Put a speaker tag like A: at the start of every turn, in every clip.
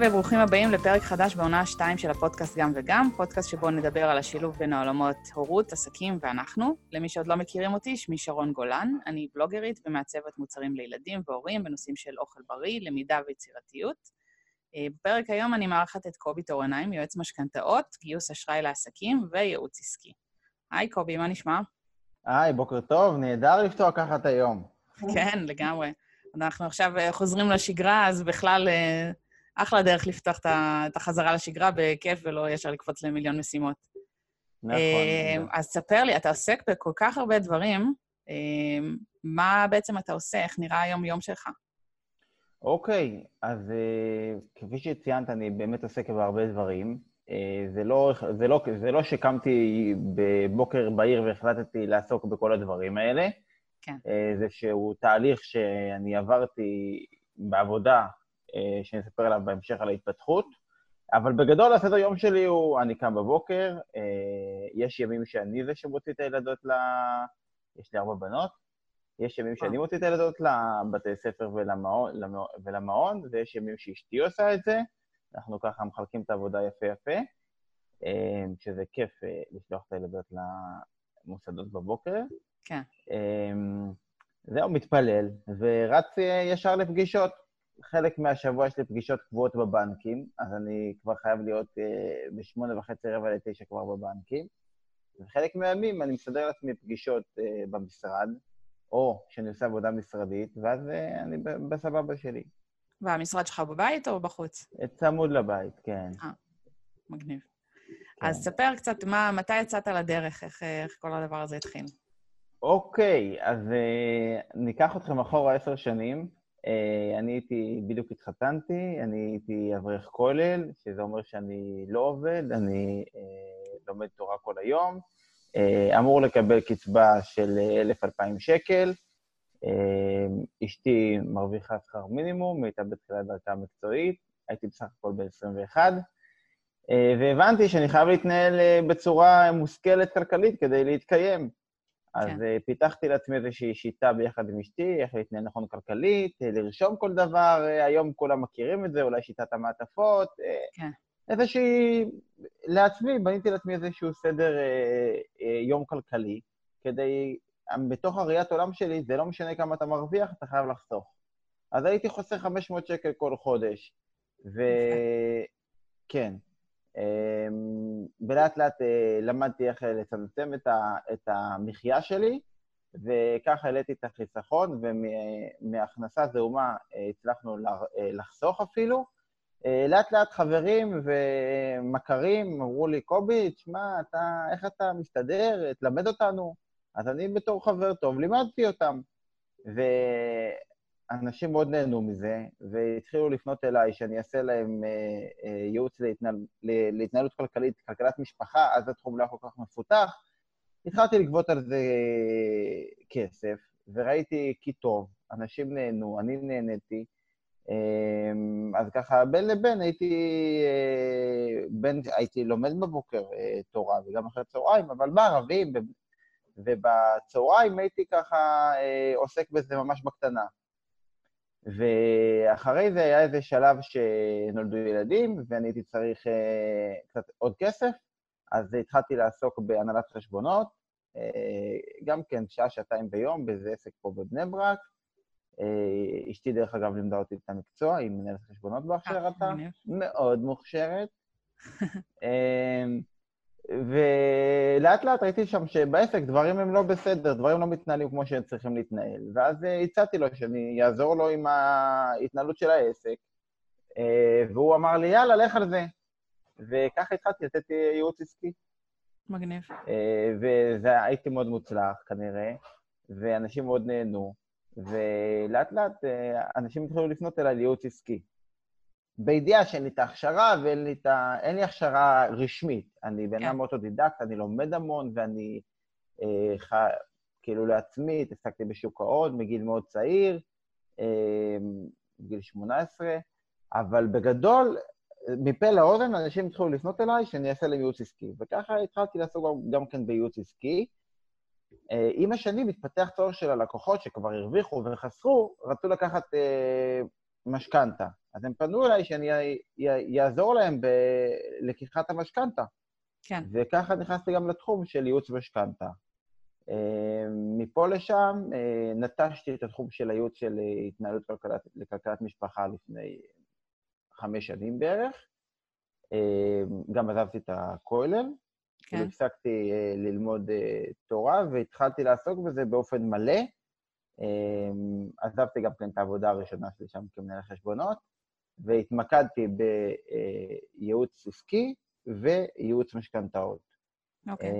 A: היי וברוכים הבאים לפרק חדש בעונה 2 של הפודקאסט גם וגם, פודקאסט שבו נדבר על השילוב בין העולמות הורות, עסקים ואנחנו. למי שעוד לא מכירים אותי, שמי שרון גולן, אני בלוגרית ומעצבת מוצרים לילדים והורים בנושאים של אוכל בריא, למידה ויצירתיות. אה, בפרק היום אני מארחת את קובי תורניים, יועץ משכנתאות, גיוס אשראי לעסקים וייעוץ עסקי. היי קובי, מה נשמע?
B: היי, בוקר טוב, נהדר לפתוח ככה את היום.
A: כן, לגמרי. אנחנו עכשיו אה, חוזרים לשגרה, אז בכלל אה, אחלה דרך לפתוח את החזרה לשגרה בכיף ולא ישר לקפוץ למיליון משימות.
B: נכון.
A: אז ספר לי, אתה עוסק בכל כך הרבה דברים, מה בעצם אתה עושה? איך נראה היום-יום שלך?
B: אוקיי, אז כפי שציינת, אני באמת עוסק בהרבה דברים. זה לא, זה, לא, זה לא שקמתי בבוקר בהיר והחלטתי לעסוק בכל הדברים האלה.
A: כן.
B: זה שהוא תהליך שאני עברתי בעבודה, שאני אספר עליו בהמשך על ההתפתחות. אבל בגדול הסדר יום שלי הוא, אני קם בבוקר, יש ימים שאני זה שמוציא את הילדות ל... יש לי ארבע בנות, יש ימים שאני מוציא את הילדות לבתי ספר ולמעון, ולמעון, ויש ימים שאשתי עושה את זה. אנחנו ככה מחלקים את העבודה יפה יפה, שזה כיף לשלוח את הילדות למוסדות בבוקר.
A: כן.
B: זהו, מתפלל, ורץ ישר לפגישות. חלק מהשבוע יש לי פגישות קבועות בבנקים, אז אני כבר חייב להיות בשמונה וחצי, רבע לתשע כבר בבנקים. וחלק מהימים אני מסדר לעצמי פגישות במשרד, או שאני עושה עבודה משרדית, ואז אני בסבבה שלי.
A: והמשרד שלך בבית או בחוץ?
B: צמוד לבית, כן.
A: אה, מגניב. כן. אז ספר קצת, מה, מתי יצאת לדרך? איך, איך כל הדבר הזה התחיל?
B: אוקיי, אז אה, ניקח אתכם אחורה עשר שנים. אה, אני הייתי, בדיוק התחתנתי, אני הייתי אברך כולל, שזה אומר שאני לא עובד, אני אה, לומד תורה כל היום. אה, אמור לקבל קצבה של 1,000-2,000 שקל. אשתי מרוויחה שכר מינימום, הייתה בתחילת דרכה המקצועית, הייתי בסך הכל ב-21, והבנתי שאני חייב להתנהל בצורה מושכלת כלכלית כדי להתקיים. אז כן. פיתחתי לעצמי איזושהי שיטה ביחד עם אשתי, איך להתנהל נכון כלכלית, לרשום כל דבר, היום כולם מכירים את זה, אולי שיטת המעטפות,
A: כן.
B: איזושהי... לעצמי, בניתי לעצמי איזשהו סדר יום כלכלי, כדי בתוך הראיית עולם שלי, זה לא משנה כמה אתה מרוויח, אתה חייב לחסוך. אז הייתי חוסך 500 שקל כל חודש, וכן. ולאט לאט למדתי איך לצמצם את המחיה שלי, וככה העליתי את החיסכון, ומהכנסה זעומה הצלחנו לחסוך אפילו. לאט לאט חברים ומכרים אמרו לי, קובי, תשמע, אתה, איך אתה מסתדר? תלמד אותנו. אז אני בתור חבר טוב לימדתי אותם. ואנשים מאוד נהנו מזה, והתחילו לפנות אליי שאני אעשה להם אה, אה, ייעוץ להתנהל, להתנהלות כלכלית, כלכלת משפחה, אז התחום לא היה כל כך מפותח. התחלתי לגבות על זה כסף, וראיתי כי טוב, אנשים נהנו, אני נהניתי. אז ככה, בין לבין הייתי, בין, הייתי לומד בבוקר תורה וגם אחרי צהריים, אבל בערבים, ובצהריים הייתי ככה אה, עוסק בזה ממש בקטנה. ואחרי זה היה איזה שלב שנולדו ילדים, ואני הייתי צריך אה, קצת עוד כסף, אז התחלתי לעסוק בהנהלת חשבונות, אה, גם כן שעה-שעתיים ביום, באיזה עסק פה בבני ברק. אה, אשתי, דרך אגב, לימדה אותי את המקצוע, היא מנהלת חשבונות בהכשרתה, מאוד מוכשרת. אה, ולאט לאט ראיתי שם שבעסק דברים הם לא בסדר, דברים לא מתנהלים כמו שהם צריכים להתנהל. ואז הצעתי לו שאני אעזור לו עם ההתנהלות של העסק, והוא אמר לי, יאללה, לך על זה. וככה התחלתי לתת ייעוץ עסקי.
A: מגניב.
B: וזה הייתי מאוד מוצלח, כנראה, ואנשים מאוד נהנו, ולאט לאט אנשים התחילו לפנות אליי לייעוץ עסקי. בידיעה שאין לי את ההכשרה ואין לי, ה... לי הכשרה רשמית. אני בן אדם אוטודידקט, אני לומד המון, ואני אה, ח... כאילו לעצמי התעסקתי בשוק ההון מגיל מאוד צעיר, אה, בגיל 18, אבל בגדול, מפה לאוזן אנשים התחילו לפנות אליי שאני אעשה להם ייעוץ עסקי. וככה התחלתי לעסוק גם כן בייעוץ עסקי. אה, עם השנים התפתח צורך של הלקוחות שכבר הרוויחו וחסכו, רצו לקחת אה, משכנתה. אז הם פנו אליי שאני אעזור להם בלקיחת המשכנתה.
A: כן.
B: וככה נכנסתי גם לתחום של ייעוץ משכנתה. אה, מפה לשם אה, נטשתי את התחום של הייעוץ של התנהלות כלכלת, לכלכלת משפחה לפני חמש שנים בערך. אה, גם עזבתי את הכולל, כן. הפסקתי ללמוד תורה והתחלתי לעסוק בזה באופן מלא. עזבתי גם כן את העבודה הראשונה שלי שם כמנהל חשבונות, והתמקדתי בייעוץ עסקי וייעוץ משכנתאות. אוקיי.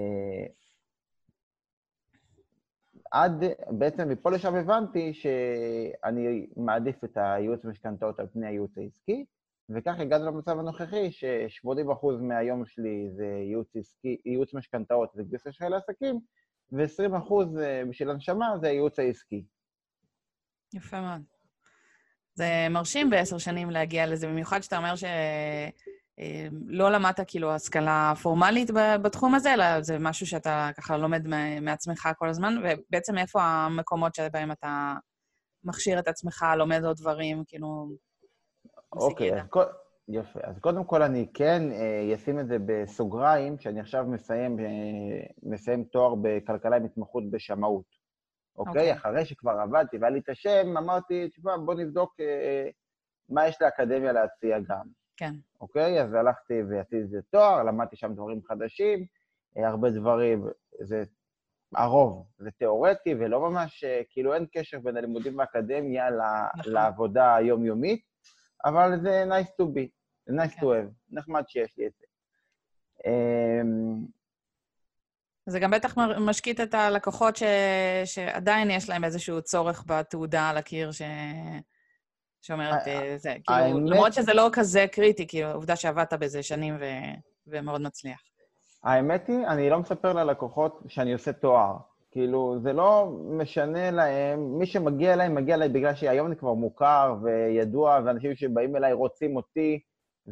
B: עד, בעצם מפה לשם הבנתי שאני מעדיף את הייעוץ המשכנתאות על פני הייעוץ העסקי, וכך הגענו למצב הנוכחי, ש-80% מהיום שלי זה ייעוץ עסקי, ייעוץ משכנתאות וגיוס אשראי לעסקים, ו-20% בשביל הנשמה זה הייעוץ העסקי.
A: יפה מאוד. זה מרשים בעשר שנים להגיע לזה, במיוחד שאתה אומר ש... אמ, לא למדת כאילו השכלה פורמלית בתחום הזה, אלא זה משהו שאתה ככה לומד מעצמך כל הזמן, ובעצם איפה המקומות שבהם אתה מכשיר את עצמך, לומד עוד דברים, כאילו...
B: אוקיי, כל... יפה. אז קודם כל אני כן אה, אשים את זה בסוגריים, שאני עכשיו מסיים, אה, מסיים תואר בכלכלה עם התמחות בשמאות. אוקיי? אוקיי? אחרי שכבר עבדתי והיה לי את השם, אמרתי, תשמע, בוא נבדוק אה, מה יש לאקדמיה להציע גם.
A: כן.
B: אוקיי? אז הלכתי ועשיתי איזה תואר, למדתי שם דברים חדשים, אה, הרבה דברים, זה הרוב, זה תיאורטי ולא ממש, אה, כאילו אין קשר בין הלימודים באקדמיה נכון. לעבודה היומיומית, אבל זה nice to be, nice to have, נחמד שיש לי את זה. אמ,
A: זה גם בטח משקיט את הלקוחות ש... שעדיין יש להם איזשהו צורך בתעודה על הקיר, ש... שאומרת, אה, זה, כאילו. למרות שזה לא כזה קריטי, כאילו, העובדה שעבדת בזה שנים ו... ומאוד מצליח.
B: האמת היא, אני לא מספר ללקוחות שאני עושה תואר. כאילו, זה לא משנה להם, מי שמגיע אליי, מגיע אליי בגלל שהיום אני כבר מוכר וידוע, ואנשים שבאים אליי רוצים אותי,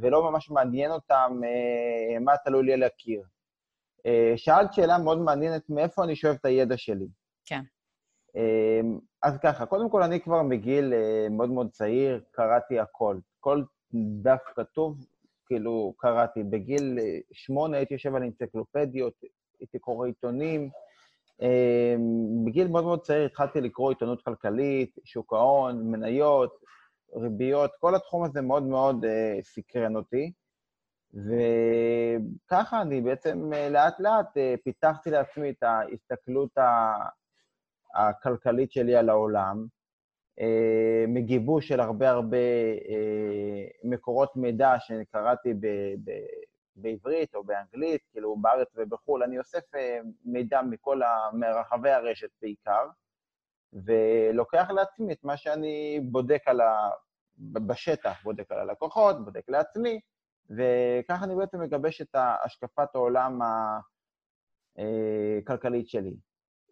B: ולא ממש מעניין אותם אה, מה תלוי לי על הקיר. אה, שאלת שאלה מאוד מעניינת, מאיפה אני שואב את הידע שלי.
A: כן.
B: אמ, אז ככה, קודם כל, אני כבר מגיל אה, מאוד מאוד צעיר, קראתי הכל. כל דף כתוב, כאילו, קראתי. בגיל אה, שמונה הייתי יושב על אנציקלופדיות, הייתי קורא עיתונים. אמ, בגיל מאוד מאוד צעיר התחלתי לקרוא עיתונות כלכלית, שוק ההון, מניות, ריביות, כל התחום הזה מאוד מאוד uh, סקרן אותי. וככה אני בעצם לאט-לאט uh, פיתחתי לעצמי את ההסתכלות ה... הכלכלית שלי על העולם, אה, מגיבוש של הרבה הרבה אה, מקורות מידע שקראתי בעברית או באנגלית, כאילו בארץ ובחו"ל, אני אוסף אה, מידע מכל, מרחבי הרשת בעיקר, ולוקח לעצמי את מה שאני בודק על ה... בשטח, בודק על הלקוחות, בודק לעצמי, וככה אני בעצם מגבש את השקפת העולם הכלכלית שלי.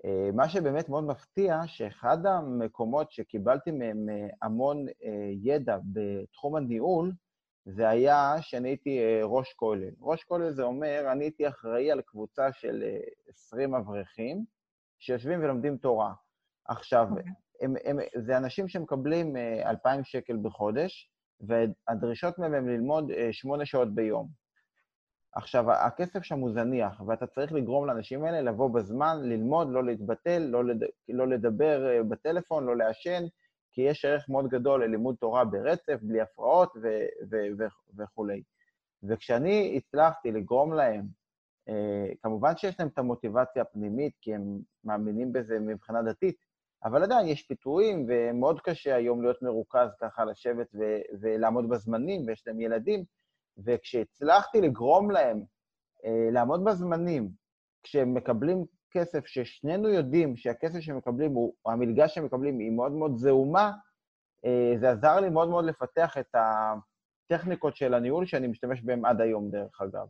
B: אה, מה שבאמת מאוד מפתיע, שאחד המקומות שקיבלתי מהם אה, המון אה, ידע בתחום הניהול, זה היה שאני הייתי ראש כולל. ראש כולל זה אומר, אני הייתי אחראי על קבוצה של 20 אברכים שיושבים ולומדים תורה. עכשיו, okay. הם, הם, זה אנשים שמקבלים 2,000 שקל בחודש, והדרישות מהם הם ללמוד 8 שעות ביום. עכשיו, הכסף שם הוא זניח, ואתה צריך לגרום לאנשים האלה לבוא בזמן, ללמוד, לא להתבטל, לא, לד... לא לדבר אה, בטלפון, לא לעשן, כי יש ערך מאוד גדול ללימוד תורה ברצף, בלי הפרעות ו- ו- ו- וכולי. וכשאני הצלחתי לגרום להם, אה, כמובן שיש להם את המוטיבציה הפנימית, כי הם מאמינים בזה מבחינה דתית, אבל עדיין יש פיתויים, ומאוד קשה היום להיות מרוכז ככה, לשבת ו- ולעמוד בזמנים, ויש להם ילדים, וכשהצלחתי לגרום להם אה, לעמוד בזמנים, כשהם מקבלים כסף ששנינו יודעים שהכסף שהם מקבלים, הוא, או המלגה שהם מקבלים, היא מאוד מאוד זעומה, אה, זה עזר לי מאוד מאוד לפתח את הטכניקות של הניהול שאני משתמש בהן עד היום, דרך אגב.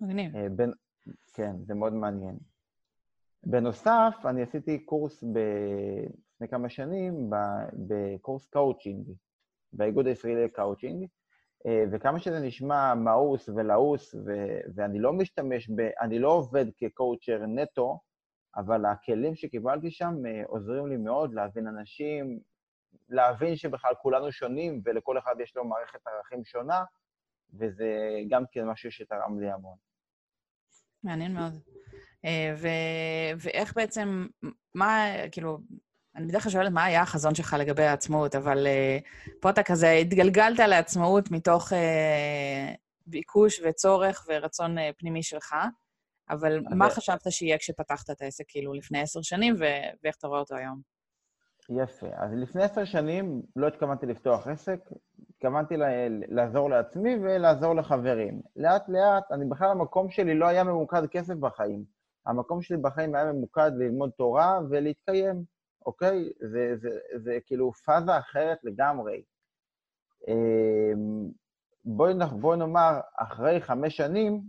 A: מגניב. אה,
B: בין, כן, זה מאוד מעניין. בנוסף, אני עשיתי קורס ב... לפני כמה שנים, בקורס קאוצ'ינג, באיגוד הישראלי לקאוצ'ינג, אה, וכמה שזה נשמע מאוס ולעוס, ו- ואני לא משתמש ב... אני לא עובד כקואוצ'ר נטו, אבל הכלים שקיבלתי שם אה, עוזרים לי מאוד להבין אנשים, להבין שבכלל כולנו שונים ולכל אחד יש לו מערכת ערכים שונה, וזה גם כן משהו שתרם לי המון.
A: מעניין מאוד. אה, ו- ואיך בעצם, מה, כאילו, אני בדרך כלל שואלת מה היה החזון שלך לגבי העצמאות, אבל uh, פה אתה כזה התגלגלת לעצמאות מתוך uh, ביקוש וצורך ורצון uh, פנימי שלך, אבל מה חשבת שיהיה כשפתחת את העסק, כאילו, לפני עשר שנים, ו- ואיך אתה רואה אותו היום?
B: יפה. אז לפני עשר שנים לא התכוונתי לפתוח עסק, התכוונתי לעזור לעצמי ולעזור לחברים. לאט-לאט, אני בכלל, המקום שלי לא היה ממוקד כסף בחיים. המקום שלי בחיים היה ממוקד ללמוד תורה ולהתקיים. אוקיי? זה, זה, זה, זה כאילו פאזה אחרת לגמרי. אמ, בואי, בוא נאמר, אחרי חמש שנים,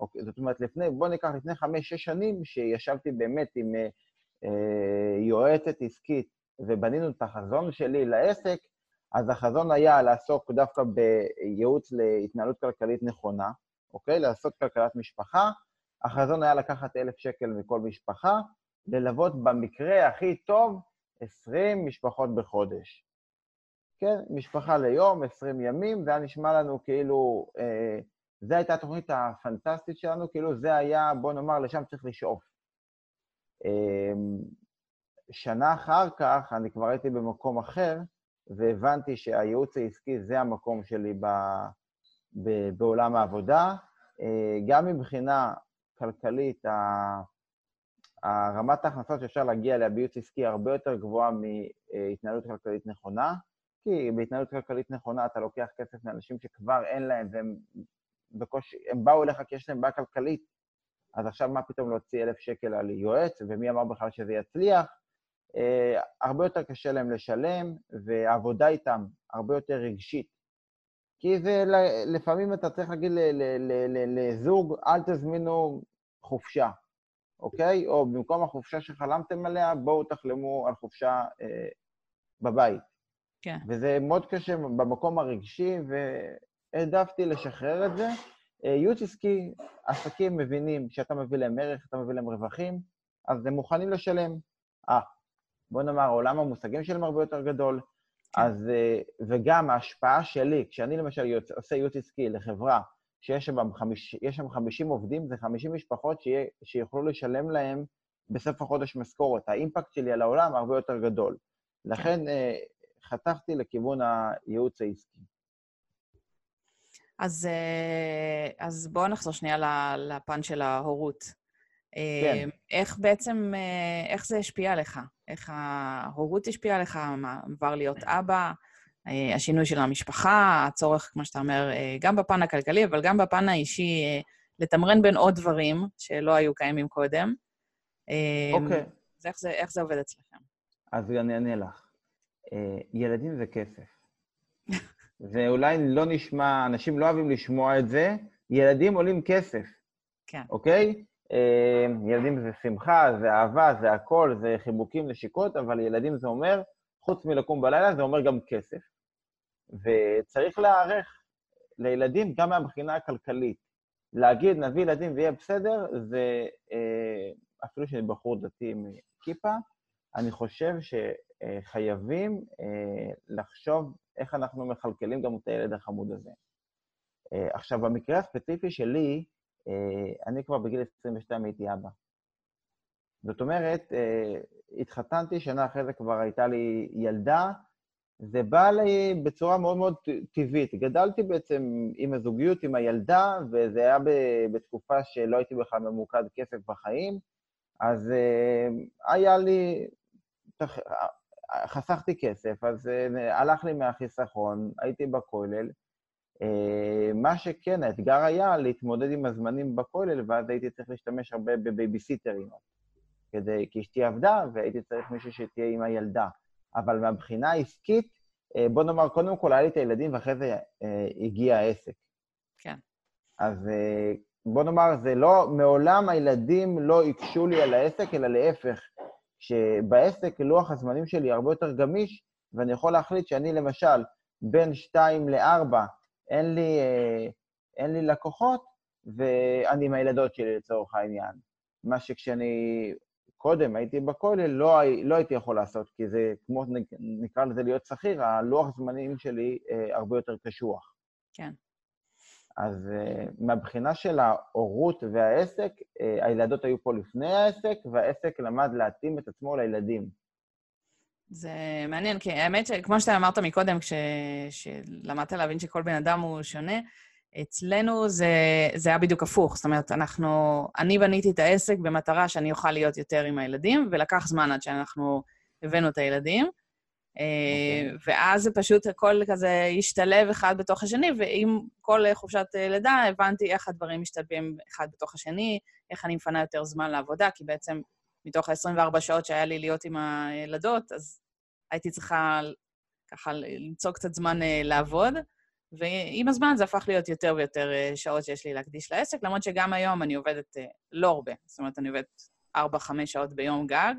B: אוקיי, זאת אומרת, לפני, בואו ניקח לפני חמש-שש שנים, שישבתי באמת עם אה, אה, יועצת עסקית ובנינו את החזון שלי לעסק, אז החזון היה לעסוק דווקא בייעוץ להתנהלות כלכלית נכונה, אוקיי? לעשות כלכלת משפחה. החזון היה לקחת אלף שקל מכל משפחה, ללוות במקרה הכי טוב 20 משפחות בחודש. כן, משפחה ליום, 20 ימים, זה היה נשמע לנו כאילו, אה, זו הייתה התוכנית הפנטסטית שלנו, כאילו זה היה, בוא נאמר, לשם צריך לשאוף. אה, שנה אחר כך אני כבר הייתי במקום אחר, והבנתי שהייעוץ העסקי זה המקום שלי ב, ב, בעולם העבודה. אה, גם מבחינה כלכלית, רמת ההכנסות שאפשר להגיע אליה בייעוץ עסקי הרבה יותר גבוהה מהתנהלות כלכלית נכונה, כי בהתנהלות כלכלית נכונה אתה לוקח כסף מאנשים שכבר אין להם והם בקושי, הם באו אליך כי יש להם בעיה כלכלית, אז עכשיו מה פתאום להוציא אלף שקל על יועץ, ומי אמר בכלל שזה יצליח? Uh, הרבה יותר קשה להם לשלם, והעבודה איתם הרבה יותר רגשית. כי זה, לפעמים אתה צריך להגיד לזוג, אל תזמינו חופשה. אוקיי? או במקום החופשה שחלמתם עליה, בואו תחלמו על חופשה אה, בבית.
A: כן.
B: וזה מאוד קשה במקום הרגשי, והעדפתי לשחרר את זה. אה, ייעוץ עסקי, עסקים מבינים שאתה מביא להם ערך, אתה מביא להם רווחים, אז הם מוכנים לשלם. אה, בוא נאמר, עולם המושגים שלהם הרבה יותר גדול, כן. אז, אה, וגם ההשפעה שלי, כשאני למשל יוצ... עושה ייעוץ עסקי לחברה שיש שם, חמיש, שם 50 עובדים, זה 50 משפחות שיה, שיוכלו לשלם להם בסוף החודש משכורת. האימפקט שלי על העולם הרבה יותר גדול. לכן אה, חתכתי לכיוון הייעוץ העסקי.
A: אז, אה, אז בואו נחזור שנייה לפן של ההורות. כן. איך בעצם, איך זה השפיע עליך? איך ההורות השפיעה עליך? מה, עבר להיות אבא? אה, השינוי של המשפחה, הצורך, כמו שאתה אומר, אה, גם בפן הכלכלי, אבל גם בפן האישי, אה, לתמרן בין עוד דברים שלא היו קיימים קודם.
B: אוקיי. Okay.
A: אז איך זה, איך זה עובד אצלכם?
B: אז אני אענה לך. ילדים זה כסף. ואולי לא נשמע, אנשים לא אוהבים לשמוע את זה, ילדים עולים כסף.
A: כן.
B: אוקיי? ילדים זה שמחה, זה אהבה, זה הכל, זה חיבוקים, נשיקות, אבל ילדים זה אומר, חוץ מלקום בלילה, זה אומר גם כסף. וצריך להיערך לילדים גם מהבחינה הכלכלית. להגיד, נביא ילדים ויהיה בסדר, זה אה, אפילו שאני בחור דתי עם כיפה, אני חושב שחייבים אה, לחשוב איך אנחנו מכלכלים גם את הילד החמוד הזה. אה, עכשיו, במקרה הספציפי שלי, אני כבר בגיל 22 הייתי אבא. זאת אומרת, התחתנתי, שנה אחרי זה כבר הייתה לי ילדה, זה בא לי בצורה מאוד מאוד טבעית. גדלתי בעצם עם הזוגיות, עם הילדה, וזה היה בתקופה שלא הייתי בכלל ממוקד כסף בחיים, אז uh, היה לי, חסכתי כסף, אז הלך לי מהחיסכון, הייתי בכולל. Uh, מה שכן, האתגר היה להתמודד עם הזמנים בכולל, ואז הייתי צריך להשתמש הרבה בבייביסיטרים, כדי, כי אשתי עבדה, והייתי צריך מישהו שתהיה עם הילדה. אבל מהבחינה העסקית, אה, בוא נאמר, קודם כל היה לי את הילדים ואחרי זה אה, הגיע העסק.
A: כן.
B: אז אה, בוא נאמר, זה לא, מעולם הילדים לא הקשו לי על העסק, אלא להפך, שבעסק לוח הזמנים שלי הרבה יותר גמיש, ואני יכול להחליט שאני למשל, בין 2 ל-4, אין לי, אין לי לקוחות, ואני עם הילדות שלי לצורך העניין. מה שכשאני קודם הייתי בכולל, לא, לא הייתי יכול לעשות, כי זה, כמו נקרא לזה להיות שכיר, הלוח זמנים שלי אה, הרבה יותר קשוח.
A: כן.
B: אז uh, מהבחינה של ההורות והעסק, uh, הילדות היו פה לפני העסק, והעסק למד להתאים את עצמו לילדים.
A: זה מעניין, כי האמת שכמו שאתה אמרת מקודם, כשלמדת להבין שכל בן אדם הוא שונה, אצלנו זה, זה היה בדיוק הפוך. זאת אומרת, אנחנו... אני בניתי את העסק במטרה שאני אוכל להיות יותר עם הילדים, ולקח זמן עד שאנחנו הבאנו את הילדים. Okay. אה, אוקיי. ואז זה פשוט הכל כזה השתלב אחד בתוך השני, ועם כל חופשת לידה הבנתי איך הדברים משתלבים אחד בתוך השני, איך אני מפנה יותר זמן לעבודה, כי בעצם מתוך ה-24 שעות שהיה לי להיות עם הילדות, אז הייתי צריכה ככה למצוא קצת זמן אה, לעבוד. ועם הזמן זה הפך להיות יותר ויותר אה, שעות שיש לי להקדיש לעסק, למרות שגם היום אני עובדת לא הרבה. זאת אומרת, אני עובדת 4-5 שעות ביום גג,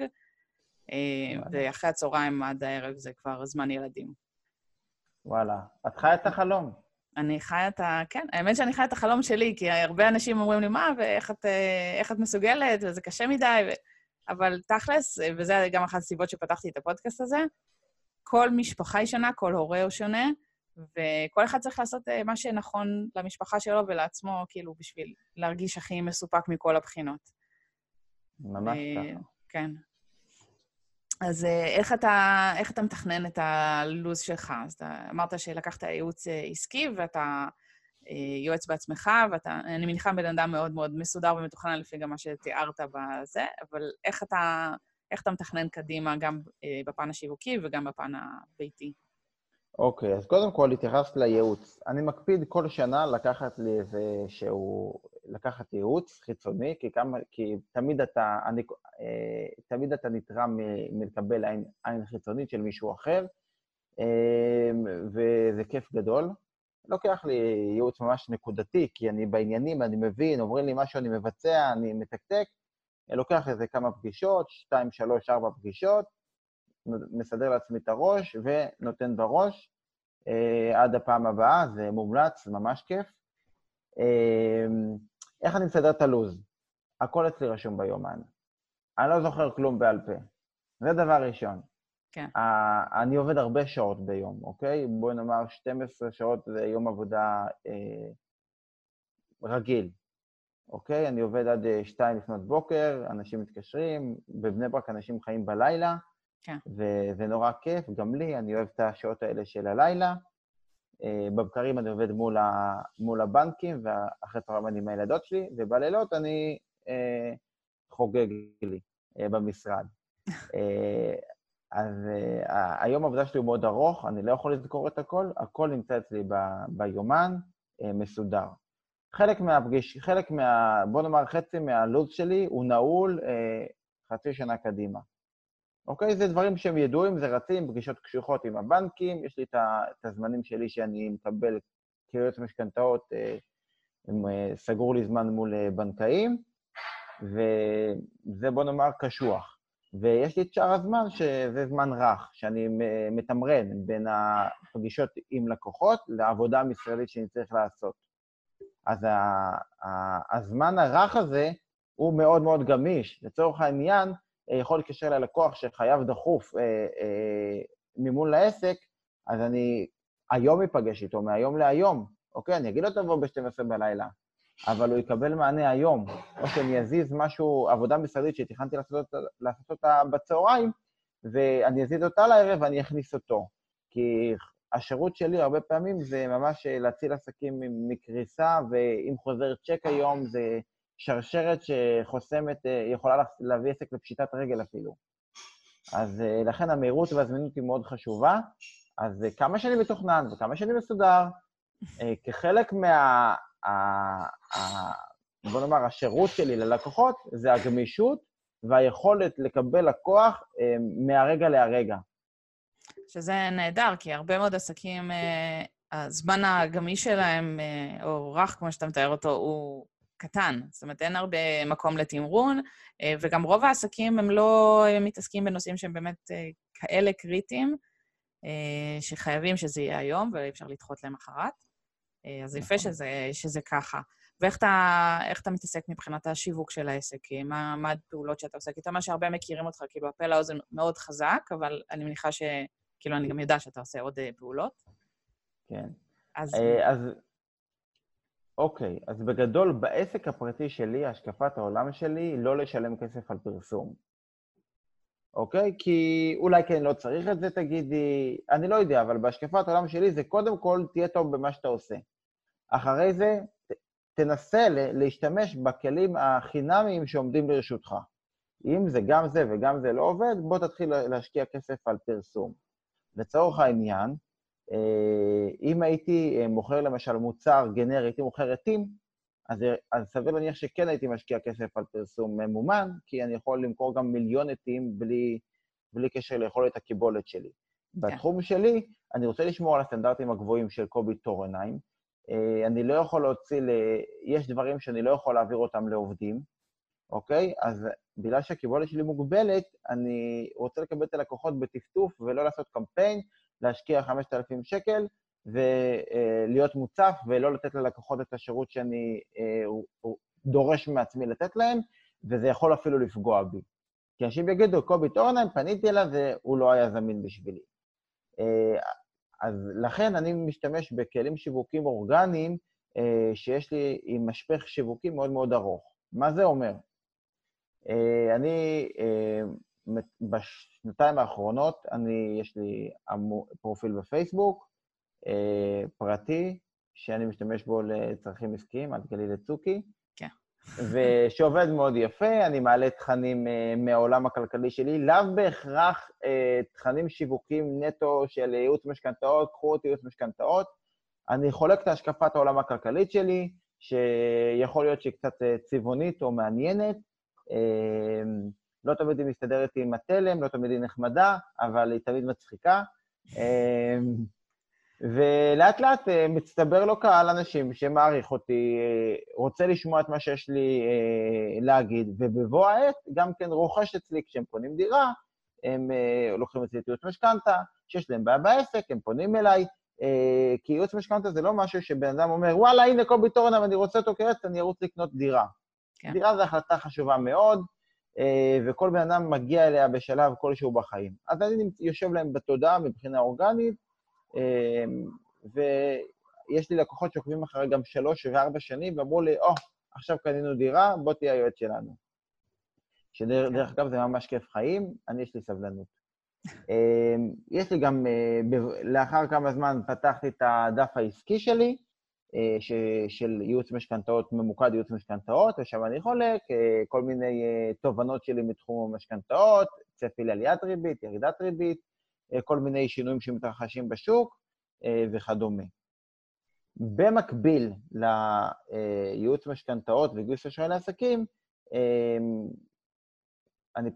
A: אה, ואחרי הצהריים עד הערב זה כבר זמן ילדים.
B: וואלה. את חיה את החלום.
A: אני חיה את ה... כן, האמת שאני חיה את החלום שלי, כי הרבה אנשים אומרים לי, מה, ואיך את, אה, את מסוגלת, וזה קשה מדי, ו... אבל תכלס, וזה גם אחת הסיבות שפתחתי את הפודקאסט הזה, כל משפחה היא שונה, כל הורה הוא שונה, וכל אחד צריך לעשות אה, מה שנכון למשפחה שלו ולעצמו, כאילו, בשביל להרגיש הכי מסופק מכל הבחינות.
B: ממש ככה.
A: כן. אז אה, איך אתה, איך אתה מתכנן את הלו"ז שלך? אז אתה אמרת שלקחת ייעוץ אה, עסקי ואתה אה, יועץ בעצמך, ואתה, אני מניחה, בן אדם מאוד מאוד מסודר ומתוכנן לפי גם מה שתיארת בזה, אבל איך אתה, איך אתה מתכנן קדימה גם בפן השיווקי וגם בפן הביתי?
B: אוקיי, okay, אז קודם כל התייחסת לייעוץ. אני מקפיד כל שנה לקחת לי איזה שהוא, לקחת ייעוץ חיצוני, כי, כמה, כי תמיד, אתה, אני, אה, תמיד אתה נתרם מלקבל עין, עין חיצונית של מישהו אחר, אה, וזה כיף גדול. לוקח לי ייעוץ ממש נקודתי, כי אני בעניינים, אני מבין, אומרים לי משהו, אני מבצע, אני מתקתק, לוקח איזה כמה פגישות, שתיים, שלוש, ארבע פגישות, מסדר לעצמי את הראש ונותן בראש אה, עד הפעם הבאה, זה מומלץ, ממש כיף. אה, איך אני מסדר את הלו"ז? הכל אצלי רשום ביומן. אני לא זוכר כלום בעל פה. זה דבר ראשון.
A: כן.
B: אני עובד הרבה שעות ביום, אוקיי? בואי נאמר 12 שעות זה יום עבודה אה, רגיל, אוקיי? אני עובד עד 2 לפנות בוקר, אנשים מתקשרים, בבני ברק אנשים חיים בלילה,
A: כן.
B: וזה נורא כיף, גם לי, אני אוהב את השעות האלה של הלילה. אה, בבקרים אני עובד מול, ה, מול הבנקים, ואחרי צהריים אני עם הילדות שלי, ובלילות אני אה, חוגג לי אה, במשרד. אז אה, היום העבודה שלי הוא מאוד ארוך, אני לא יכול לזכור את הכל, הכל נמצא אצלי ב, ביומן, אה, מסודר. חלק מהפגיש, חלק מה... בוא נאמר, חצי מהלו"ז שלי הוא נעול אה, חצי שנה קדימה. אוקיי? זה דברים שהם ידועים, זה רצים, פגישות קשוחות עם הבנקים, יש לי את הזמנים שלי שאני מקבל כיועץ משכנתאות, אה, אה, סגור לי זמן מול בנקאים, וזה בוא נאמר קשוח. ויש לי את שאר הזמן, שזה זמן רך, שאני מתמרן בין הפגישות עם לקוחות לעבודה המשרדית שאני צריך לעשות. אז הזמן הרך הזה הוא מאוד מאוד גמיש. לצורך העניין, יכול להתקשר ללקוח שחייב דחוף אה, אה, מימון לעסק, אז אני היום אפגש איתו, מהיום להיום. אוקיי, אני אגיד לו תבוא ב-12 בלילה, אבל הוא יקבל מענה היום. או שאני אזיז משהו, עבודה משרדית שתכננתי לעשות, לעשות אותה בצהריים, ואני אזיז אותה לערב ואני אכניס אותו. כי השירות שלי הרבה פעמים זה ממש להציל עסקים מקריסה, ואם חוזר צ'ק היום זה שרשרת שחוסמת, אה, יכולה להביא עסק לפשיטת רגל אפילו. אז אה, לכן המהירות והזמינות היא מאוד חשובה. אז אה, כמה שאני מתוכנן וכמה שאני מסודר, כחלק מה... בוא נאמר, השירות שלי ללקוחות, זה הגמישות והיכולת לקבל לקוח מהרגע להרגע.
A: שזה נהדר, כי הרבה מאוד עסקים, הזמן הגמיש שלהם, או רך, כמו שאתה מתאר אותו, הוא קטן. זאת אומרת, אין הרבה מקום לתמרון, אה, וגם רוב העסקים הם לא מתעסקים בנושאים שהם באמת אה, כאלה קריטיים, אה, שחייבים שזה יהיה היום, ואי אפשר לדחות למחרת. אז יפה נכון. שזה, שזה ככה. ואיך אתה, אתה מתעסק מבחינת השיווק של העסק? מה, מה הפעולות שאתה עושה? כי אתה אומר שהרבה מכירים אותך, כאילו, הפה לאוזן מאוד חזק, אבל אני מניחה ש... כאילו, אני גם יודעת שאתה עושה עוד פעולות.
B: כן. אז... אז אוקיי, אז בגדול, בעסק הפרטי שלי, השקפת העולם שלי היא לא לשלם כסף על פרסום. אוקיי? כי אולי כן לא צריך את זה, תגידי, אני לא יודע, אבל בהשקפת העולם שלי זה קודם כל, תהיה טוב במה שאתה עושה. אחרי זה, תנסה להשתמש בכלים החינמיים שעומדים לרשותך. אם זה גם זה וגם זה לא עובד, בוא תתחיל להשקיע כסף על פרסום. לצורך העניין, אה, אם הייתי אה, מוכר למשל מוצר גנרי, הייתי מוכר עטים, אז, אז סביר להניח שכן הייתי משקיע כסף על פרסום ממומן, כי אני יכול למכור גם מיליון עטים בלי, בלי קשר ליכולת הקיבולת שלי. כן. בתחום שלי, אני רוצה לשמור על הסטנדרטים הגבוהים של קובי טורנהיים. אה, אני לא יכול להוציא ל... יש דברים שאני לא יכול להעביר אותם לעובדים, אוקיי? אז בגלל שהקיבולת שלי מוגבלת, אני רוצה לקבל את הלקוחות בטפטוף ולא לעשות קמפיין, להשקיע 5,000 שקל ולהיות מוצף ולא לתת ללקוחות את השירות שאני אה, דורש מעצמי לתת להם, וזה יכול אפילו לפגוע בי. כי אנשים יגידו, קובי טורנן, פניתי אליו והוא לא היה זמין בשבילי. אה, אז לכן אני משתמש בכלים שיווקים אורגניים אה, שיש לי עם משפך שיווקי מאוד מאוד ארוך. מה זה אומר? אני בשנתיים האחרונות, אני, יש לי פרופיל בפייסבוק, אה, פרטי, שאני משתמש בו לצרכים עסקיים, עד גליל לצוקי. ושעובד מאוד יפה, אני מעלה תכנים אה, מהעולם הכלכלי שלי, לאו בהכרח אה, תכנים שיווקים נטו של ייעוץ משכנתאות, קחו אותי ייעוץ משכנתאות. אני חולק את השקפת העולם הכלכלית שלי, שיכול להיות שהיא קצת צבעונית או מעניינת. לא תמיד היא מסתדרת עם התלם, לא תמיד היא נחמדה, אבל היא תמיד מצחיקה. ולאט לאט אה, מצטבר לו קהל אנשים שמעריך אותי, אה, רוצה לשמוע את מה שיש לי אה, להגיד, ובבוא העת גם כן רוכש אצלי כשהם קונים דירה, הם לוקחים אצלי את ייעוץ משכנתה, שיש להם בעיה בעסק, הם פונים אליי, כי ייעוץ משכנתה זה לא משהו שבן אדם אומר, וואלה, הנה קובי טורנם, אני רוצה אותו כעץ, אני ארוץ לקנות דירה. כן. דירה זו החלטה חשובה מאוד, וכל בן אדם מגיע אליה בשלב כלשהו בחיים. אז אני יושב להם בתודעה מבחינה אורגנית, ויש לי לקוחות שעוקבים אחרי גם שלוש וארבע שנים, ואמרו לי, או, oh, עכשיו קנינו דירה, בוא תהיה היועץ שלנו. שדרך אגב זה ממש כיף חיים, אני יש לי סבלנות. אה, יש לי גם, לאחר כמה זמן פתחתי את הדף העסקי שלי, אה, של ייעוץ משכנתאות, ממוקד ייעוץ משכנתאות, ושם אני חולק אה, כל מיני אה, תובנות שלי מתחום המשכנתאות, צפי לעליית ריבית, ירידת ריבית, כל מיני שינויים שמתרחשים בשוק וכדומה. במקביל לייעוץ משכנתאות וגיוס אשראי לעסקים, אני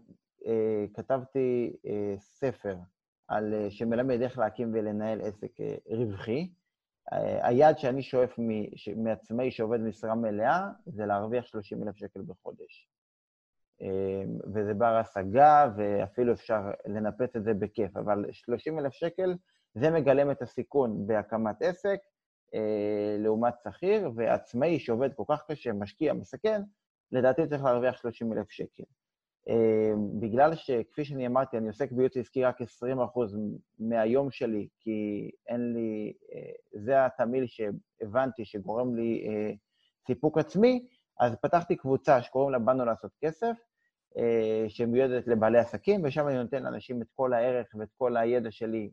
B: כתבתי ספר על, שמלמד איך להקים ולנהל עסק רווחי, היעד שאני שואף מעצמאי שעובד משרה מלאה זה להרוויח 30 אלף שקל בחודש. אמ, וזה בר השגה, ואפילו אפשר לנפץ את זה בכיף, אבל 30 אלף שקל זה מגלם את הסיכון בהקמת עסק אה, לעומת שכיר, ועצמאי שעובד כל כך קשה, משקיע, מסכן, לדעתי צריך להרוויח 30 אלף שקל. אמ, בגלל שכפי שאני אמרתי, אני עוסק בייעוץ עסקי רק 20% מהיום שלי, כי אין לי, אה, זה התמיל שהבנתי שגורם לי אה, סיפוק עצמי, אז פתחתי קבוצה שקוראים לה באנו לעשות כסף, אה, שמיועדת לבעלי עסקים, ושם אני נותן לאנשים את כל הערך ואת כל הידע שלי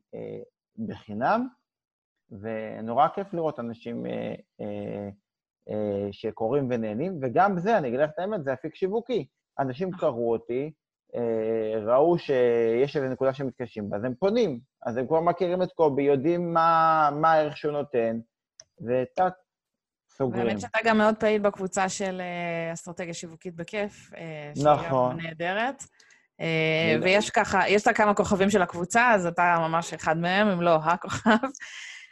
B: בחינם, ונורא כיף לראות אנשים שקוראים ונהנים, וגם זה, אני אגיד לך את האמת, זה אפיק שיווקי. אנשים קראו אותי, אה, ראו שיש איזו נקודה שמתקשים בה, אז הם פונים. אז הם כבר מכירים את קובי, יודעים מה, מה הערך שהוא נותן, וטאק, סוגרים.
A: האמת שאתה גם מאוד פעיל בקבוצה של אה, אסטרטגיה שיווקית בכיף.
B: אה, נכון.
A: שהיא נהדרת. ויש ככה, יש לה כמה כוכבים של הקבוצה, אז אתה ממש אחד מהם, אם לא הכוכב.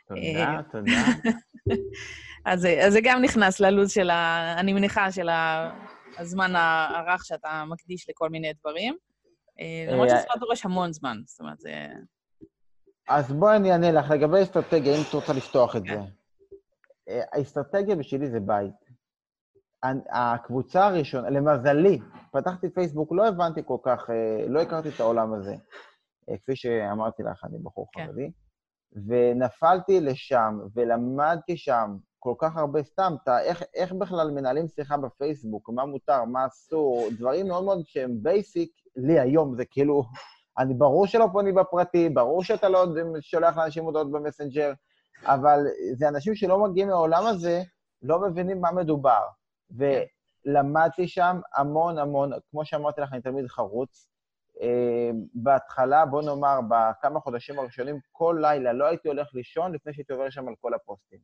B: תודה, תודה.
A: אז, אז זה גם נכנס ללו"ז של ה... אני מניחה, של ה... הזמן הרך שאתה מקדיש לכל מיני דברים. אה, למרות שזה לא דורש המון זמן, זאת אומרת, זה...
B: אז בואי אני אענה לך. לגבי אסטרטגיה, אם את רוצה לפתוח את כן. זה. האסטרטגיה בשבילי זה בית. הקבוצה הראשונה, למזלי, פתחתי פייסבוק, לא הבנתי כל כך, אה, לא הכרתי את העולם הזה. אה, כפי שאמרתי לך, אני בחור כן. חרדי. ונפלתי לשם, ולמדתי שם כל כך הרבה סתם, אתה, איך, איך בכלל מנהלים שיחה בפייסבוק, מה מותר, מה אסור, דברים מאוד מאוד שהם basic, לי היום זה כאילו, אני ברור שלא פונים בפרטי, ברור שאתה לא שולח לאנשים הודעות במסנג'ר, אבל זה אנשים שלא מגיעים מהעולם הזה, לא מבינים מה מדובר. ולמדתי שם המון המון, כמו שאמרתי לך, אני תלמיד חרוץ. אה, בהתחלה, בוא נאמר, בכמה חודשים הראשונים, כל לילה לא הייתי הולך לישון לפני שהייתי עובר שם על כל הפוסטים.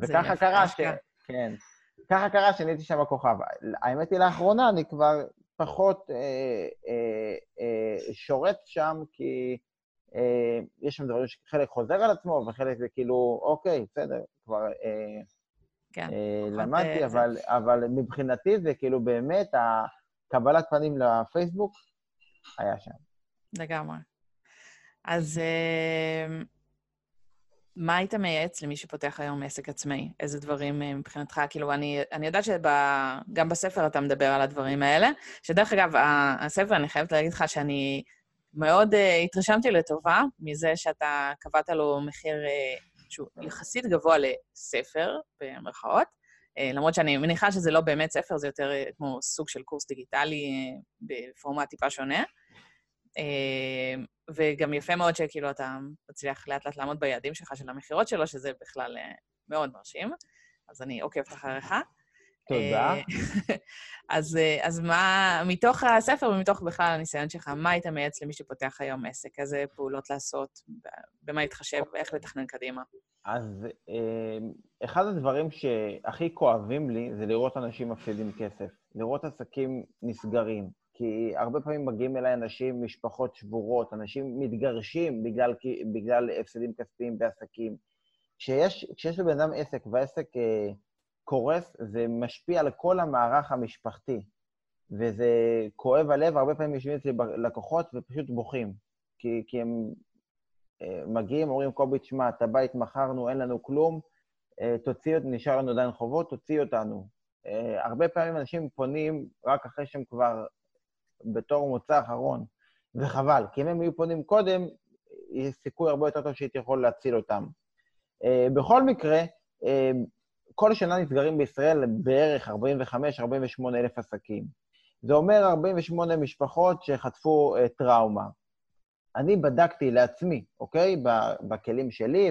B: וככה קרה ש... כן. ככה קרה שאני הייתי שם הכוכב. האמת היא, לאחרונה אני כבר פחות אה, אה, אה, שורט שם, כי אה, יש שם דברים שחלק חוזר על עצמו, וחלק זה כאילו, אוקיי, בסדר, כבר אה, כן, אה, למדתי, זה... אבל, אבל מבחינתי זה כאילו באמת, הקבלת פנים לפייסבוק היה שם.
A: לגמרי. אז אה, מה היית מייעץ למי שפותח היום עסק עצמאי? איזה דברים אה, מבחינתך? כאילו, אני, אני יודעת שגם בספר אתה מדבר על הדברים האלה, שדרך אגב, הספר, אני חייבת להגיד לך שאני מאוד uh, התרשמתי לטובה מזה שאתה קבעת לו מחיר uh, שהוא יחסית גבוה לספר, במרכאות, uh, למרות שאני מניחה שזה לא באמת ספר, זה יותר uh, כמו סוג של קורס דיגיטלי uh, בפורמט טיפה שונה. Uh, וגם יפה מאוד שכאילו אתה מצליח לאט-לאט לעמוד ביעדים שלך, של המכירות שלו, שזה בכלל uh, מאוד מרשים. אז אני עוקבת אחריך.
B: תודה.
A: אז, אה, אז מה, מתוך הספר ומתוך בכלל הניסיון שלך, מה היית מייעץ למי שפותח היום עסק? איזה פעולות לעשות? במה להתחשב? ואיך לתכנן קדימה?
B: אז אה, אחד הדברים שהכי כואבים לי זה לראות אנשים מפסידים כסף, לראות עסקים נסגרים. כי הרבה פעמים מגיעים אליי אנשים, משפחות שבורות, אנשים מתגרשים בגלל, בגלל הפסדים כספיים בעסקים. כשיש, כשיש לבן אדם עסק, והעסק... קורס, זה משפיע על כל המערך המשפחתי. וזה כואב הלב, הרבה פעמים יושבים אצלי לקוחות ופשוט בוכים. כי, כי הם אה, מגיעים, אומרים, קובי, תשמע, את הבית מכרנו, אין לנו כלום, אה, תוציא, נשאר לנו עדיין חובות, תוציא אותנו. אה, הרבה פעמים אנשים פונים רק אחרי שהם כבר בתור מוצא אחרון, וחבל, כי אם הם היו פונים קודם, יש סיכוי הרבה יותר טוב שהייתי יכול להציל אותם. בכל מקרה, כל שנה נסגרים בישראל בערך 45-48 אלף עסקים. זה אומר 48 משפחות שחטפו uh, טראומה. אני בדקתי לעצמי, אוקיי? בכלים שלי,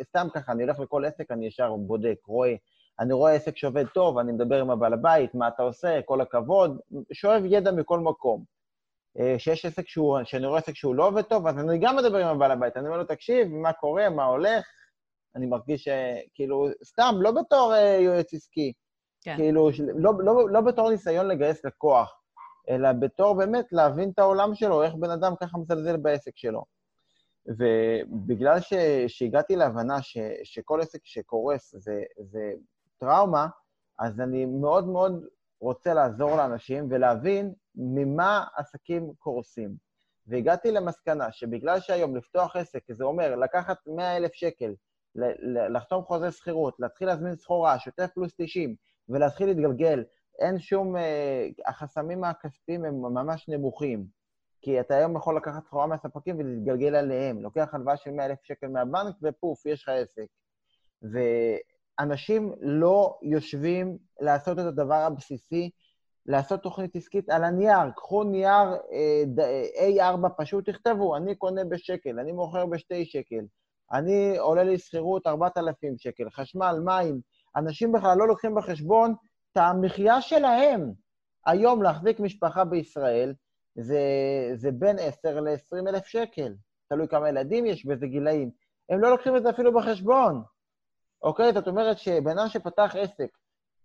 B: וסתם ככה, אני הולך לכל עסק, אני ישר בודק, רואה, אני רואה עסק שעובד טוב, אני מדבר עם הבעל הבית, מה אתה עושה, כל הכבוד, שואב ידע מכל מקום. אה, שיש עסק שהוא, שאני רואה עסק שהוא לא עובד טוב, אז אני גם מדבר עם הבעל הבית. אני אומר לו, תקשיב, מה קורה, מה הולך, אני מרגיש שכאילו, סתם, לא בתור uh, יועץ עסקי, כן. כאילו, לא, לא, לא בתור ניסיון לגייס לקוח, אלא בתור באמת להבין את העולם שלו, איך בן אדם ככה מזלזל בעסק שלו. ובגלל ש, שהגעתי להבנה ש, שכל עסק שקורס זה, זה טראומה, אז אני מאוד מאוד רוצה לעזור לאנשים ולהבין ממה עסקים קורסים. והגעתי למסקנה שבגלל שהיום לפתוח עסק, זה אומר לקחת 100,000 שקל, לחתום חוזה שכירות, להתחיל להזמין סחורה, שוטף פלוס 90, ולהתחיל להתגלגל, אין שום... אה, החסמים הכספיים הם ממש נמוכים. כי אתה היום יכול לקחת סחורה מהספקים ולהתגלגל עליהם. לוקח הלוואה של 100,000 שקל מהבנק, ופוף, יש לך עסק. ואנשים לא יושבים לעשות את הדבר הבסיסי, לעשות תוכנית עסקית על הנייר. קחו נייר אה, A4 פשוט, תכתבו, אני קונה בשקל, אני מוכר בשתי שקל. אני עולה לי שכירות 4,000 שקל, חשמל, מים. אנשים בכלל לא לוקחים בחשבון את המחיה שלהם. היום להחזיק משפחה בישראל זה, זה בין 10 ל-20 אלף שקל. תלוי כמה ילדים יש באיזה גילאים. הם לא לוקחים את זה אפילו בחשבון. אוקיי? זאת אומרת שבן אדם שפתח עסק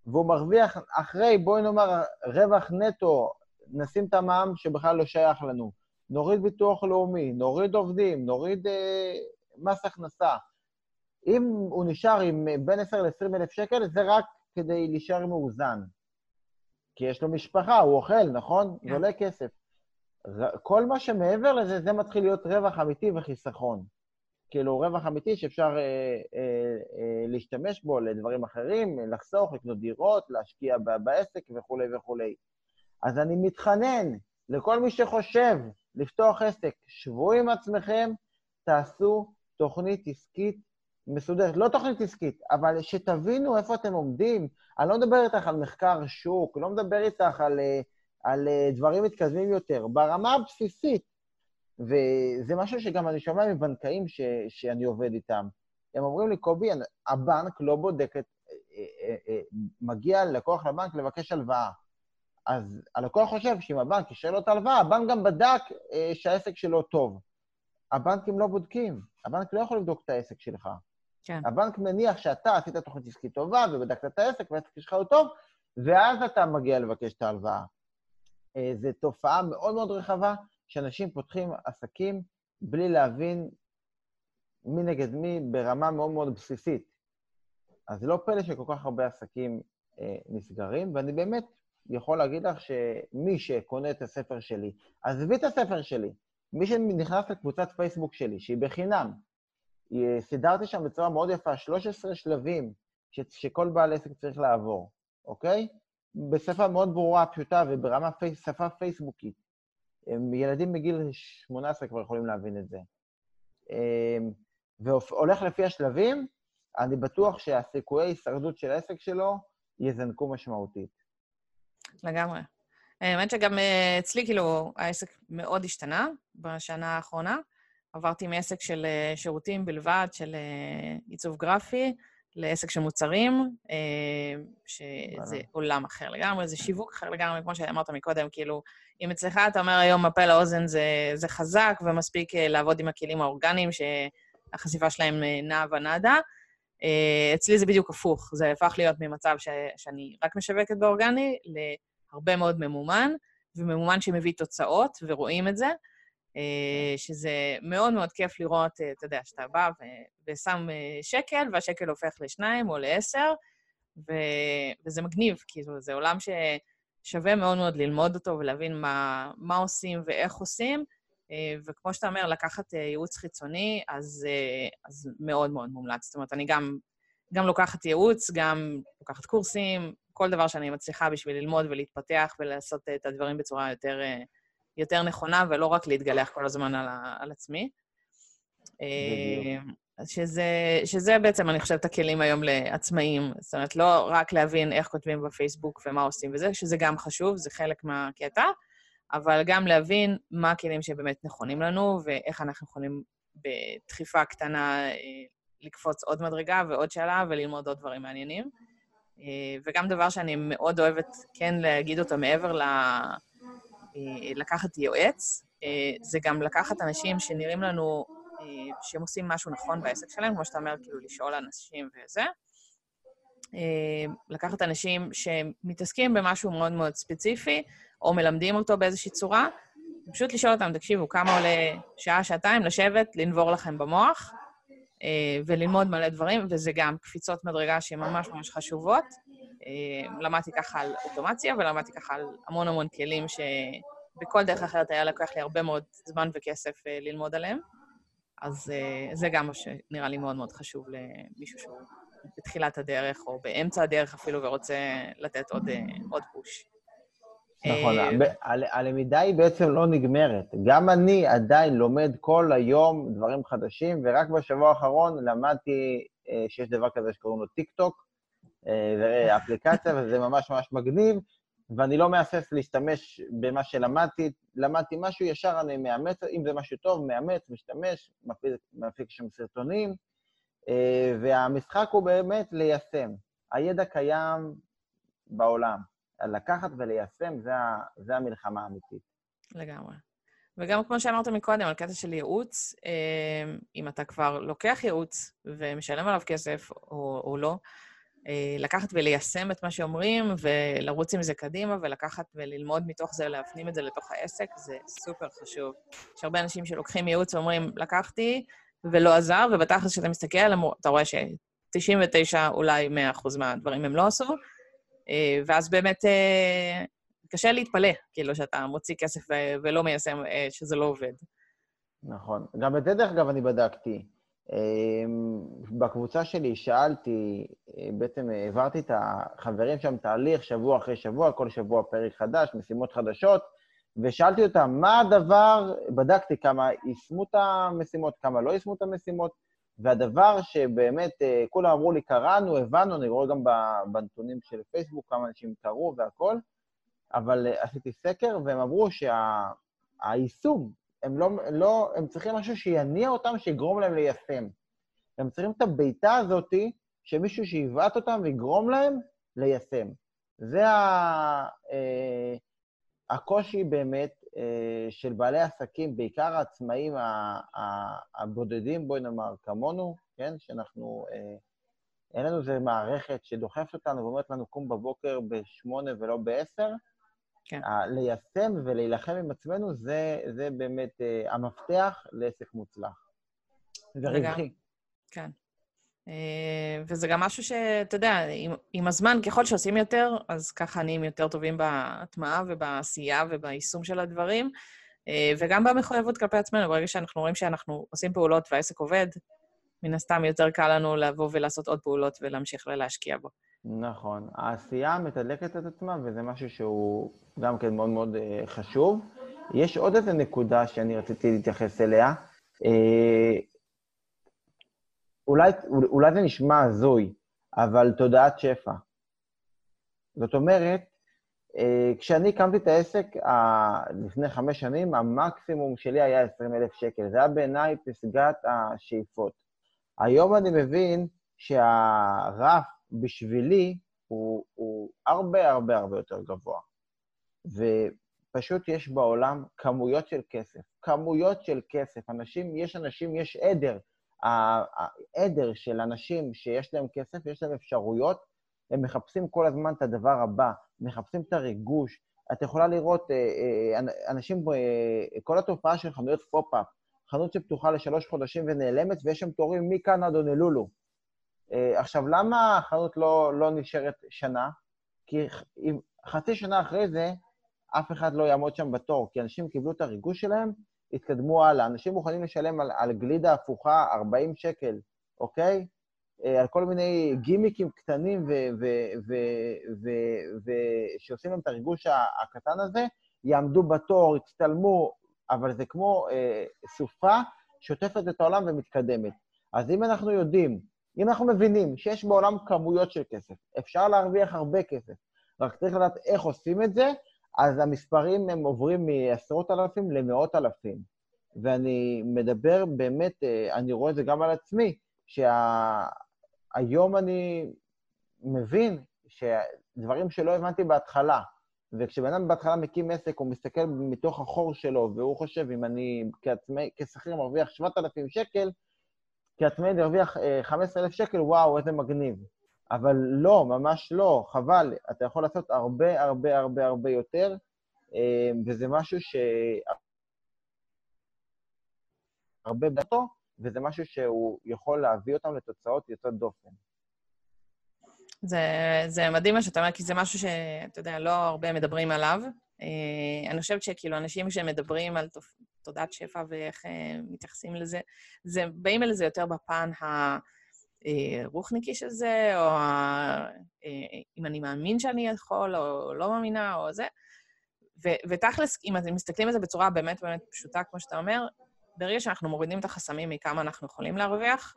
B: והוא מרוויח אחרי, בואי נאמר, רווח נטו, נשים את המע"מ שבכלל לא שייך לנו. נוריד ביטוח לאומי, נוריד עובדים, נוריד אה, מס הכנסה. אם הוא נשאר עם בין 10 ל-20 אלף שקל, זה רק כדי להישאר מאוזן. כי יש לו משפחה, הוא אוכל, נכון? זה כן. עולה כסף. כל מה שמעבר לזה, זה מתחיל להיות רווח אמיתי וחיסכון. כאילו רווח אמיתי שאפשר אה, אה, אה, להשתמש בו לדברים אחרים, לחסוך, לקנות דירות, להשקיע בעסק וכולי וכולי. אז אני מתחנן לכל מי שחושב לפתוח עסק, שבו עם עצמכם, תעשו תוכנית עסקית מסודרת. לא תוכנית עסקית, אבל שתבינו איפה אתם עומדים. אני לא מדבר איתך על מחקר שוק, לא מדבר איתך על, אה, על אה, דברים מתקדמים יותר. ברמה הבסיסית, וזה משהו שגם אני שומע מבנקאים ש, שאני עובד איתם. הם אומרים לי, קובי, הבנק לא בודק את... אה, מגיע לקוח לבנק לבקש הלוואה. אז הלקוח חושב שאם הבנק אישר לו את ההלוואה, הבנק גם בדק שהעסק שלו טוב. הבנקים לא בודקים, הבנק לא יכול לבדוק את העסק שלך. כן. הבנק מניח שאתה עשית תוכנית עסקית טובה ובדקת את העסק והעסק שלך הוא טוב, ואז אתה מגיע לבקש את ההלוואה. אה, זו תופעה מאוד מאוד רחבה, שאנשים פותחים עסקים בלי להבין מי נגד מי ברמה מאוד מאוד בסיסית. אז לא פלא שכל כך הרבה עסקים אה, נסגרים, ואני באמת יכול להגיד לך שמי שקונה את הספר שלי, עזבי את הספר שלי, מי שנכנס לקבוצת פייסבוק שלי, שהיא בחינם, סידרתי שם בצורה מאוד יפה 13 שלבים ש, שכל בעל עסק צריך לעבור, אוקיי? בשפה מאוד ברורה, פשוטה וברמה פי, שפה פייסבוקית. ילדים בגיל 18 כבר יכולים להבין את זה. אמ, והולך לפי השלבים, אני בטוח שהסיכויי הישרדות של העסק שלו יזנקו משמעותית.
A: לגמרי. האמת שגם אה, אצלי, כאילו, העסק מאוד השתנה בשנה האחרונה. עברתי מעסק של אה, שירותים בלבד, של אה, עיצוב גרפי, לעסק של מוצרים, שזה עולם אחר לגמרי, זה שיווק אחר לגמרי, כמו שאמרת מקודם, כאילו, אם אצלך אתה אומר היום מפה לאוזן זה, זה חזק ומספיק לעבוד עם הכלים האורגניים שהחשיפה שלהם נעה ונדה, אצלי זה בדיוק הפוך, זה הפך להיות ממצב ש, שאני רק משווקת באורגני הרבה מאוד ממומן, וממומן שמביא תוצאות, ורואים את זה, אה, שזה מאוד מאוד כיף לראות, אה, אתה יודע, שאתה בא ושם אה, שקל, והשקל הופך לשניים או לעשר, ו- וזה מגניב, כאילו, זה עולם ששווה מאוד מאוד ללמוד אותו ולהבין מה, מה עושים ואיך עושים. וכמו שאתה אומר, לקחת ייעוץ חיצוני, אז, אז מאוד מאוד מומלץ. זאת אומרת, אני גם, גם לוקחת ייעוץ, גם לוקחת קורסים, כל דבר שאני מצליחה בשביל ללמוד ולהתפתח ולעשות את הדברים בצורה יותר, אה, יותר נכונה, ולא רק להתגלח כל הזמן על, על עצמי. אה, שזה, שזה בעצם, אני חושבת, הכלים היום לעצמאים. זאת אומרת, לא רק להבין איך כותבים בפייסבוק ומה עושים וזה, שזה גם חשוב, זה חלק מהקטע, אבל גם להבין מה הכלים שבאמת נכונים לנו, ואיך אנחנו יכולים בדחיפה קטנה אה, לקפוץ עוד מדרגה ועוד שאלה וללמוד עוד דברים מעניינים. אה, וגם דבר שאני מאוד אוהבת כן להגיד אותו מעבר ל... אה, לקחת יועץ, אה, זה גם לקחת אנשים שנראים לנו שהם עושים משהו נכון בעסק שלהם, כמו שאתה אומר, כאילו לשאול אנשים וזה. לקחת אנשים שמתעסקים במשהו מאוד מאוד ספציפי, או מלמדים אותו באיזושהי צורה, פשוט לשאול אותם, תקשיבו, כמה עולה שעה, שעתיים לשבת, לנבור לכם במוח, וללמוד מלא דברים, וזה גם קפיצות מדרגה שהן ממש ממש חשובות. אה, למדתי ככה על אוטומציה, ולמדתי ככה על המון המון כלים שבכל דרך אחרת היה לקח לי הרבה מאוד זמן וכסף אה, ללמוד עליהם. אז זה גם מה שנראה לי מאוד מאוד חשוב למישהו שהוא בתחילת הדרך, או באמצע הדרך אפילו, ורוצה לתת עוד, עוד פוש.
B: נכון, אה, הלמידה היא בעצם לא נגמרת. גם אני עדיין לומד כל היום דברים חדשים, ורק בשבוע האחרון למדתי אה, שיש דבר כזה שקוראים לו טיק טוק, אה, אפליקציה, וזה ממש ממש מגניב, ואני לא מהסס להשתמש במה שלמדתי. למדתי משהו, ישר אני מאמץ, אם זה משהו טוב, מאמץ, משתמש, מפיק שם סרטונים, והמשחק הוא באמת ליישם. הידע קיים בעולם. לקחת וליישם, זה, זה המלחמה האמיתית.
A: לגמרי. וגם כמו שאמרת מקודם, על קטע של ייעוץ, אה, אם אתה כבר לוקח ייעוץ ומשלם עליו כסף או, או לא, אה, לקחת וליישם את מה שאומרים ולרוץ עם זה קדימה ולקחת וללמוד מתוך זה, להפנים את זה לתוך העסק, זה סופר חשוב. יש הרבה אנשים שלוקחים ייעוץ ואומרים, לקחתי ולא עזר, ובתכלס כשאתה מסתכל, אתה רואה ש-99, אולי 100% מהדברים הם לא עשו, ואז באמת אה, קשה להתפלא, כאילו, שאתה מוציא כסף ולא מיישם, אה, שזה לא עובד.
B: נכון. גם את זה, דרך אגב, אני בדקתי. בקבוצה שלי שאלתי, אה, בעצם העברתי את החברים שם תהליך שבוע אחרי שבוע, כל שבוע פרק חדש, משימות חדשות, ושאלתי אותם, מה הדבר, בדקתי כמה יישמו את המשימות, כמה לא יישמו את המשימות, והדבר שבאמת אה, כולם אמרו לי, קראנו, הבנו, אני רואה גם בנתונים של פייסבוק כמה אנשים קראו והכול, אבל אה, עשיתי סקר, והם אמרו שהיישום, שה, הם, לא, לא, הם צריכים משהו שיניע אותם, שיגרום להם ליישם. הם צריכים את הבעיטה הזאת, שמישהו שיבעט אותם ויגרום להם ליישם. זה ה, אה, הקושי באמת של בעלי עסקים, בעיקר העצמאים הבודדים, בואי נאמר, כמונו, כן? שאנחנו, אה, אין לנו איזה מערכת שדוחפת אותנו ואומרת לנו, קום בבוקר בשמונה ולא בעשר. כן. ליישם ולהילחם עם עצמנו, זה, זה באמת uh, המפתח לעסק מוצלח. ורווחי.
A: כן. אה, וזה גם משהו שאתה יודע, עם, עם הזמן, ככל שעושים יותר, אז ככה נהיים יותר טובים בהטמעה ובעשייה וביישום של הדברים, אה, וגם במחויבות כלפי עצמנו. ברגע שאנחנו רואים שאנחנו עושים פעולות והעסק עובד, מן הסתם יותר קל לנו לבוא ולעשות עוד פעולות ולהמשיך ולהשקיע בו.
B: נכון. העשייה מתדלקת את עצמה, וזה משהו שהוא גם כן מאוד מאוד אה, חשוב. יש עוד איזו נקודה שאני רציתי להתייחס אליה. אולי, אולי זה נשמע הזוי, אבל תודעת שפע. זאת אומרת, אה, כשאני הקמתי את העסק לפני חמש שנים, המקסימום שלי היה 20,000 שקל. זה היה בעיניי פסגת השאיפות. היום אני מבין שהרף בשבילי הוא, הוא הרבה הרבה הרבה יותר גבוה. ופשוט יש בעולם כמויות של כסף. כמויות של כסף. אנשים, יש אנשים, יש עדר העדר של אנשים שיש להם כסף, יש להם אפשרויות, הם מחפשים כל הזמן את הדבר הבא, מחפשים את הריגוש. את יכולה לראות אה, אה, אנשים, אה, כל התופעה של חנויות פופ-אפ, חנות שפתוחה לשלוש חודשים ונעלמת, ויש שם תורים מכאן עד הונלולו. עכשיו, למה החנות לא, לא נשארת שנה? כי חצי שנה אחרי זה, אף אחד לא יעמוד שם בתור, כי אנשים קיבלו את הריגוש שלהם, התקדמו הלאה. אנשים מוכנים לשלם על, על גלידה הפוכה 40 שקל, אוקיי? אה, על כל מיני גימיקים קטנים שעושים להם את הריגוש הקטן הזה, יעמדו בתור, יצטלמו, אבל זה כמו אה, סופה שוטפת את העולם ומתקדמת. אז אם אנחנו יודעים, אם אנחנו מבינים שיש בעולם כמויות של כסף, אפשר להרוויח הרבה כסף, רק צריך לדעת איך עושים את זה, אז המספרים הם עוברים מעשרות אלפים למאות אלפים. ואני מדבר באמת, אה, אני רואה את זה גם על עצמי, שהיום שה... אני מבין שדברים שלא הבנתי בהתחלה, וכשבן אדם בהתחלה מקים עסק, הוא מסתכל מתוך החור שלו, והוא חושב, אם אני כעצמאי, כשכיר מרוויח 7,000 שקל, כעצמאי אני ארוויח 15,000 אה, שקל, וואו, איזה מגניב. אבל לא, ממש לא, חבל. אתה יכול לעשות הרבה הרבה הרבה הרבה יותר, אה, וזה משהו ש... הרבה בדתו, וזה משהו שהוא יכול להביא אותם לתוצאות יוצאות דופן.
A: זה, זה מדהים מה שאתה אומר, כי זה משהו שאתה יודע, לא הרבה מדברים עליו. אה, אני חושבת שכאילו אנשים שמדברים על תודעת שפע ואיך אה, מתייחסים לזה, זה, באים אל זה יותר בפן ה... רוחניקי של זה, או. אה, אם אני מאמין שאני יכול, או לא מאמינה, או זה. ו- ותכלס, אם אתם מסתכלים על זה בצורה באמת באמת פשוטה, כמו שאתה אומר, ברגע שאנחנו מורידים את החסמים מכמה אנחנו יכולים להרוויח,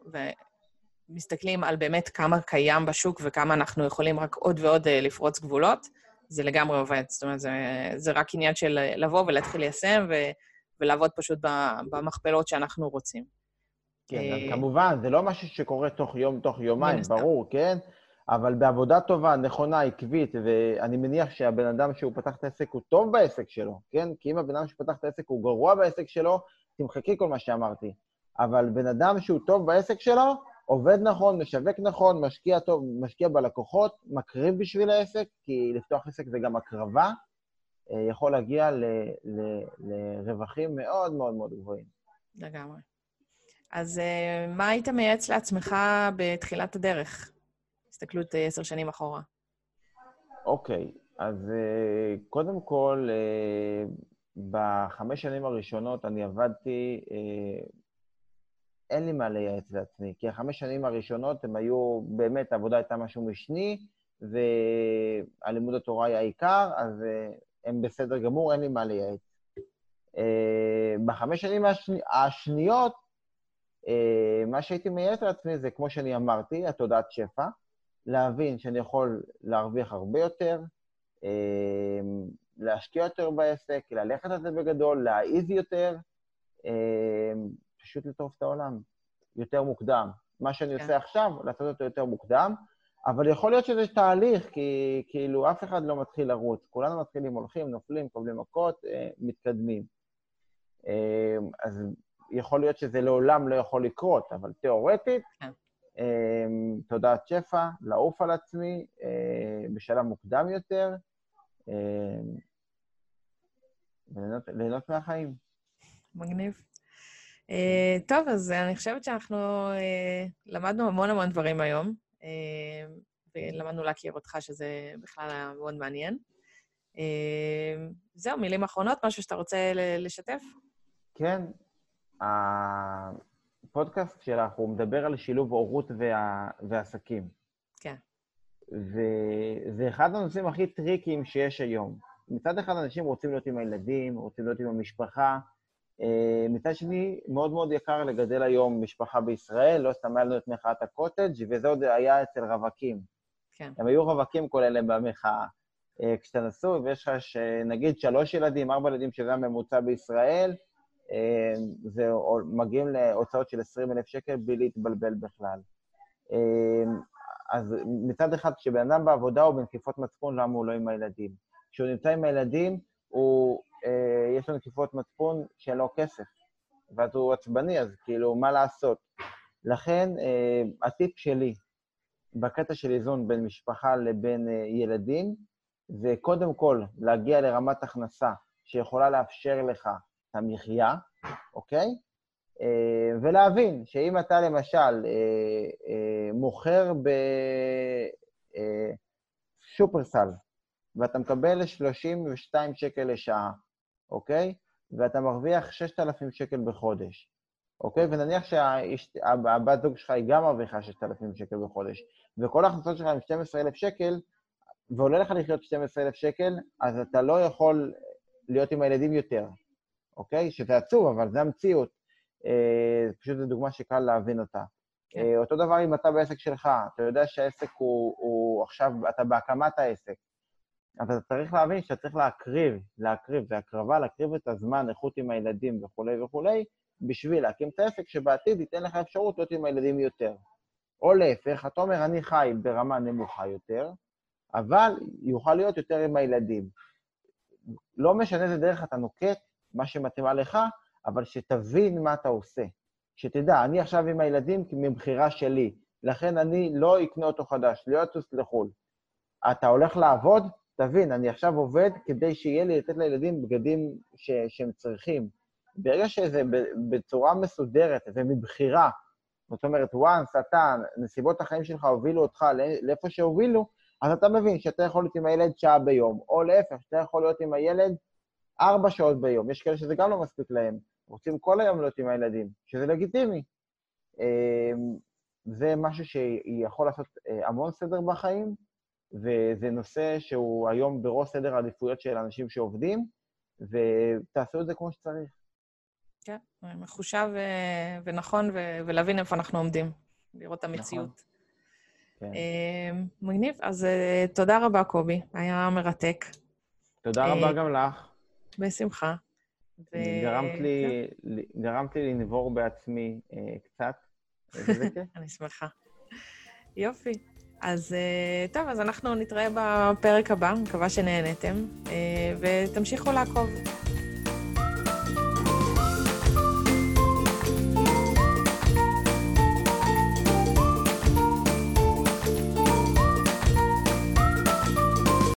A: ומסתכלים על באמת כמה קיים בשוק וכמה אנחנו יכולים רק עוד ועוד אה, לפרוץ גבולות, זה לגמרי עובד. זאת אומרת, זה, זה רק עניין של לבוא ולהתחיל ליישם ו- ולעבוד פשוט במכפלות שאנחנו רוצים.
B: כן, אה, כמובן, זה לא משהו שקורה תוך יום, תוך יומיים, ברור, כן? אבל בעבודה טובה, נכונה, עקבית, ואני מניח שהבן אדם שהוא פתח את העסק הוא טוב בעסק שלו, כן? כי אם הבן אדם שפתח את העסק הוא גרוע בעסק שלו, תמחקי כל מה שאמרתי. אבל בן אדם שהוא טוב בעסק שלו, עובד נכון, משווק נכון, משקיע טוב, משקיע בלקוחות, מקריב בשביל העסק, כי לפתוח עסק זה גם הקרבה, אה, יכול להגיע ל, ל, לרווחים מאוד מאוד מאוד גבוהים.
A: לגמרי. אז אה, מה היית מייעץ לעצמך בתחילת הדרך? הסתכלות אה, עשר שנים אחורה.
B: אוקיי, okay, אז אה, קודם כל, בחמש שנים הראשונות אני עבדתי אין לי מה לייעץ לעצמי, כי החמש שנים הראשונות הם היו, באמת, העבודה הייתה משהו משני, והלימוד התורה היה העיקר, אז הם בסדר גמור, אין לי מה לייעץ. בחמש שנים השני, השניות, מה שהייתי מייעץ לעצמי זה, כמו שאני אמרתי, התודעת שפע, להבין שאני יכול להרוויח הרבה יותר, להשקיע יותר בעסק, ללכת על זה בגדול, להעיז יותר, פשוט לטרוף את העולם יותר מוקדם. מה שאני כן. עושה עכשיו, לעשות אותו יותר מוקדם, אבל יכול להיות שזה תהליך, כי כאילו אף אחד לא מתחיל לרוץ. כולנו מתחילים, הולכים, נופלים, קובלים מכות, אה, מתקדמים. אה, אז יכול להיות שזה לעולם לא יכול לקרות, אבל תיאורטית, כן. אה, תודעת שפע, לעוף על עצמי אה, בשלב מוקדם יותר, אה, וליהנות מהחיים.
A: מגניב. Uh, טוב, אז אני חושבת שאנחנו uh, למדנו המון המון דברים היום, uh, ולמדנו להכיר אותך, שזה בכלל היה מאוד מעניין. זהו, מילים אחרונות, משהו שאתה רוצה לשתף?
B: כן. הפודקאסט שלך, הוא מדבר על שילוב הורות וה... ועסקים.
A: כן.
B: וזה אחד הנושאים הכי טריקיים שיש היום. מצד אחד, אנשים רוצים להיות עם הילדים, רוצים להיות עם המשפחה, אה, מצד שני, מאוד מאוד יקר לגדל היום משפחה בישראל, לא סתם היה לנו את מחאת הקוטג', וזה עוד היה אצל רווקים. כן. הם היו רווקים כל אלה במחאה. אה, כשאתה נשוי ויש לך, נגיד, שלוש ילדים, ארבע ילדים, שזה הממוצע בישראל, זה מגיעים להוצאות של 20,000 שקל בלי להתבלבל בכלל. אז מצד אחד, כשבן אדם בעבודה הוא בנקיפות מצפון, למה הוא לא עם הילדים? כשהוא נמצא עם הילדים, הוא אה, יש לו נקיפות מצפון שאין לו כסף, ואז הוא עצבני, אז כאילו, מה לעשות? לכן, אה, הטיפ שלי בקטע של איזון בין משפחה לבין אה, ילדים, זה קודם כל להגיע לרמת הכנסה שיכולה לאפשר לך המחיה, אוקיי? אה, ולהבין שאם אתה למשל אה, אה, מוכר בשופרסל, ואתה מקבל 32 שקל לשעה, אוקיי? ואתה מרוויח 6,000 שקל בחודש, אוקיי? ונניח שהבת זוג שלך היא גם מרוויחה 6,000 שקל בחודש, וכל ההכנסות שלך הן 12,000 שקל, ועולה לך לחיות 12,000 שקל, אז אתה לא יכול להיות עם הילדים יותר, אוקיי? שזה עצוב, אבל זה המציאות. אה, פשוט זו דוגמה שקל להבין אותה. כן. אה, אותו דבר אם אתה בעסק שלך, אתה יודע שהעסק הוא, הוא עכשיו, אתה בהקמת העסק, אבל אתה צריך להבין שאתה צריך להקריב, להקריב, זה הקרבה, להקריב את הזמן, איכות עם הילדים וכולי וכולי, בשביל להקים את העסק שבעתיד ייתן לך אפשרות להיות עם הילדים יותר. או להפך, אתה אומר, אני חי ברמה נמוכה יותר, אבל יוכל להיות יותר עם הילדים. לא משנה איזה דרך אתה נוקט, מה שמתאימה לך, אבל שתבין מה אתה עושה. שתדע, אני עכשיו עם הילדים מבחירה שלי, לכן אני לא אקנה אותו חדש, לא אטוס לחו"ל. אתה הולך לעבוד, תבין, אני עכשיו עובד כדי שיהיה לי לתת לילדים בגדים ש, שהם צריכים. ברגע שזה בצורה מסודרת ומבחירה, זאת אומרת, once אתה, נסיבות החיים שלך הובילו אותך לאיפה שהובילו, אז אתה מבין שאתה יכול להיות עם הילד שעה ביום, או להפך, שאתה יכול להיות עם הילד ארבע שעות ביום. יש כאלה שזה גם לא מספיק להם, רוצים כל היום להיות עם הילדים, שזה לגיטימי. אמ, זה משהו שיכול לעשות אה, המון סדר בחיים, וזה נושא שהוא היום בראש סדר העדיפויות של אנשים שעובדים, ותעשו את זה כמו שצריך.
A: כן, מחושב אה, ונכון, ולהבין איפה אנחנו עומדים, לראות את המציאות. נכון. כן. אה, מגניב. אז אה, תודה רבה, קובי, היה מרתק.
B: תודה רבה גם לך.
A: בשמחה.
B: ו... גרמת, לי, כן. גרמת לי לנבור בעצמי קצת, וזה כיף.
A: אני שמחה. יופי. אז אה, טוב, אז אנחנו נתראה בפרק הבא, מקווה שנהנתם, אה, ותמשיכו לעקוב.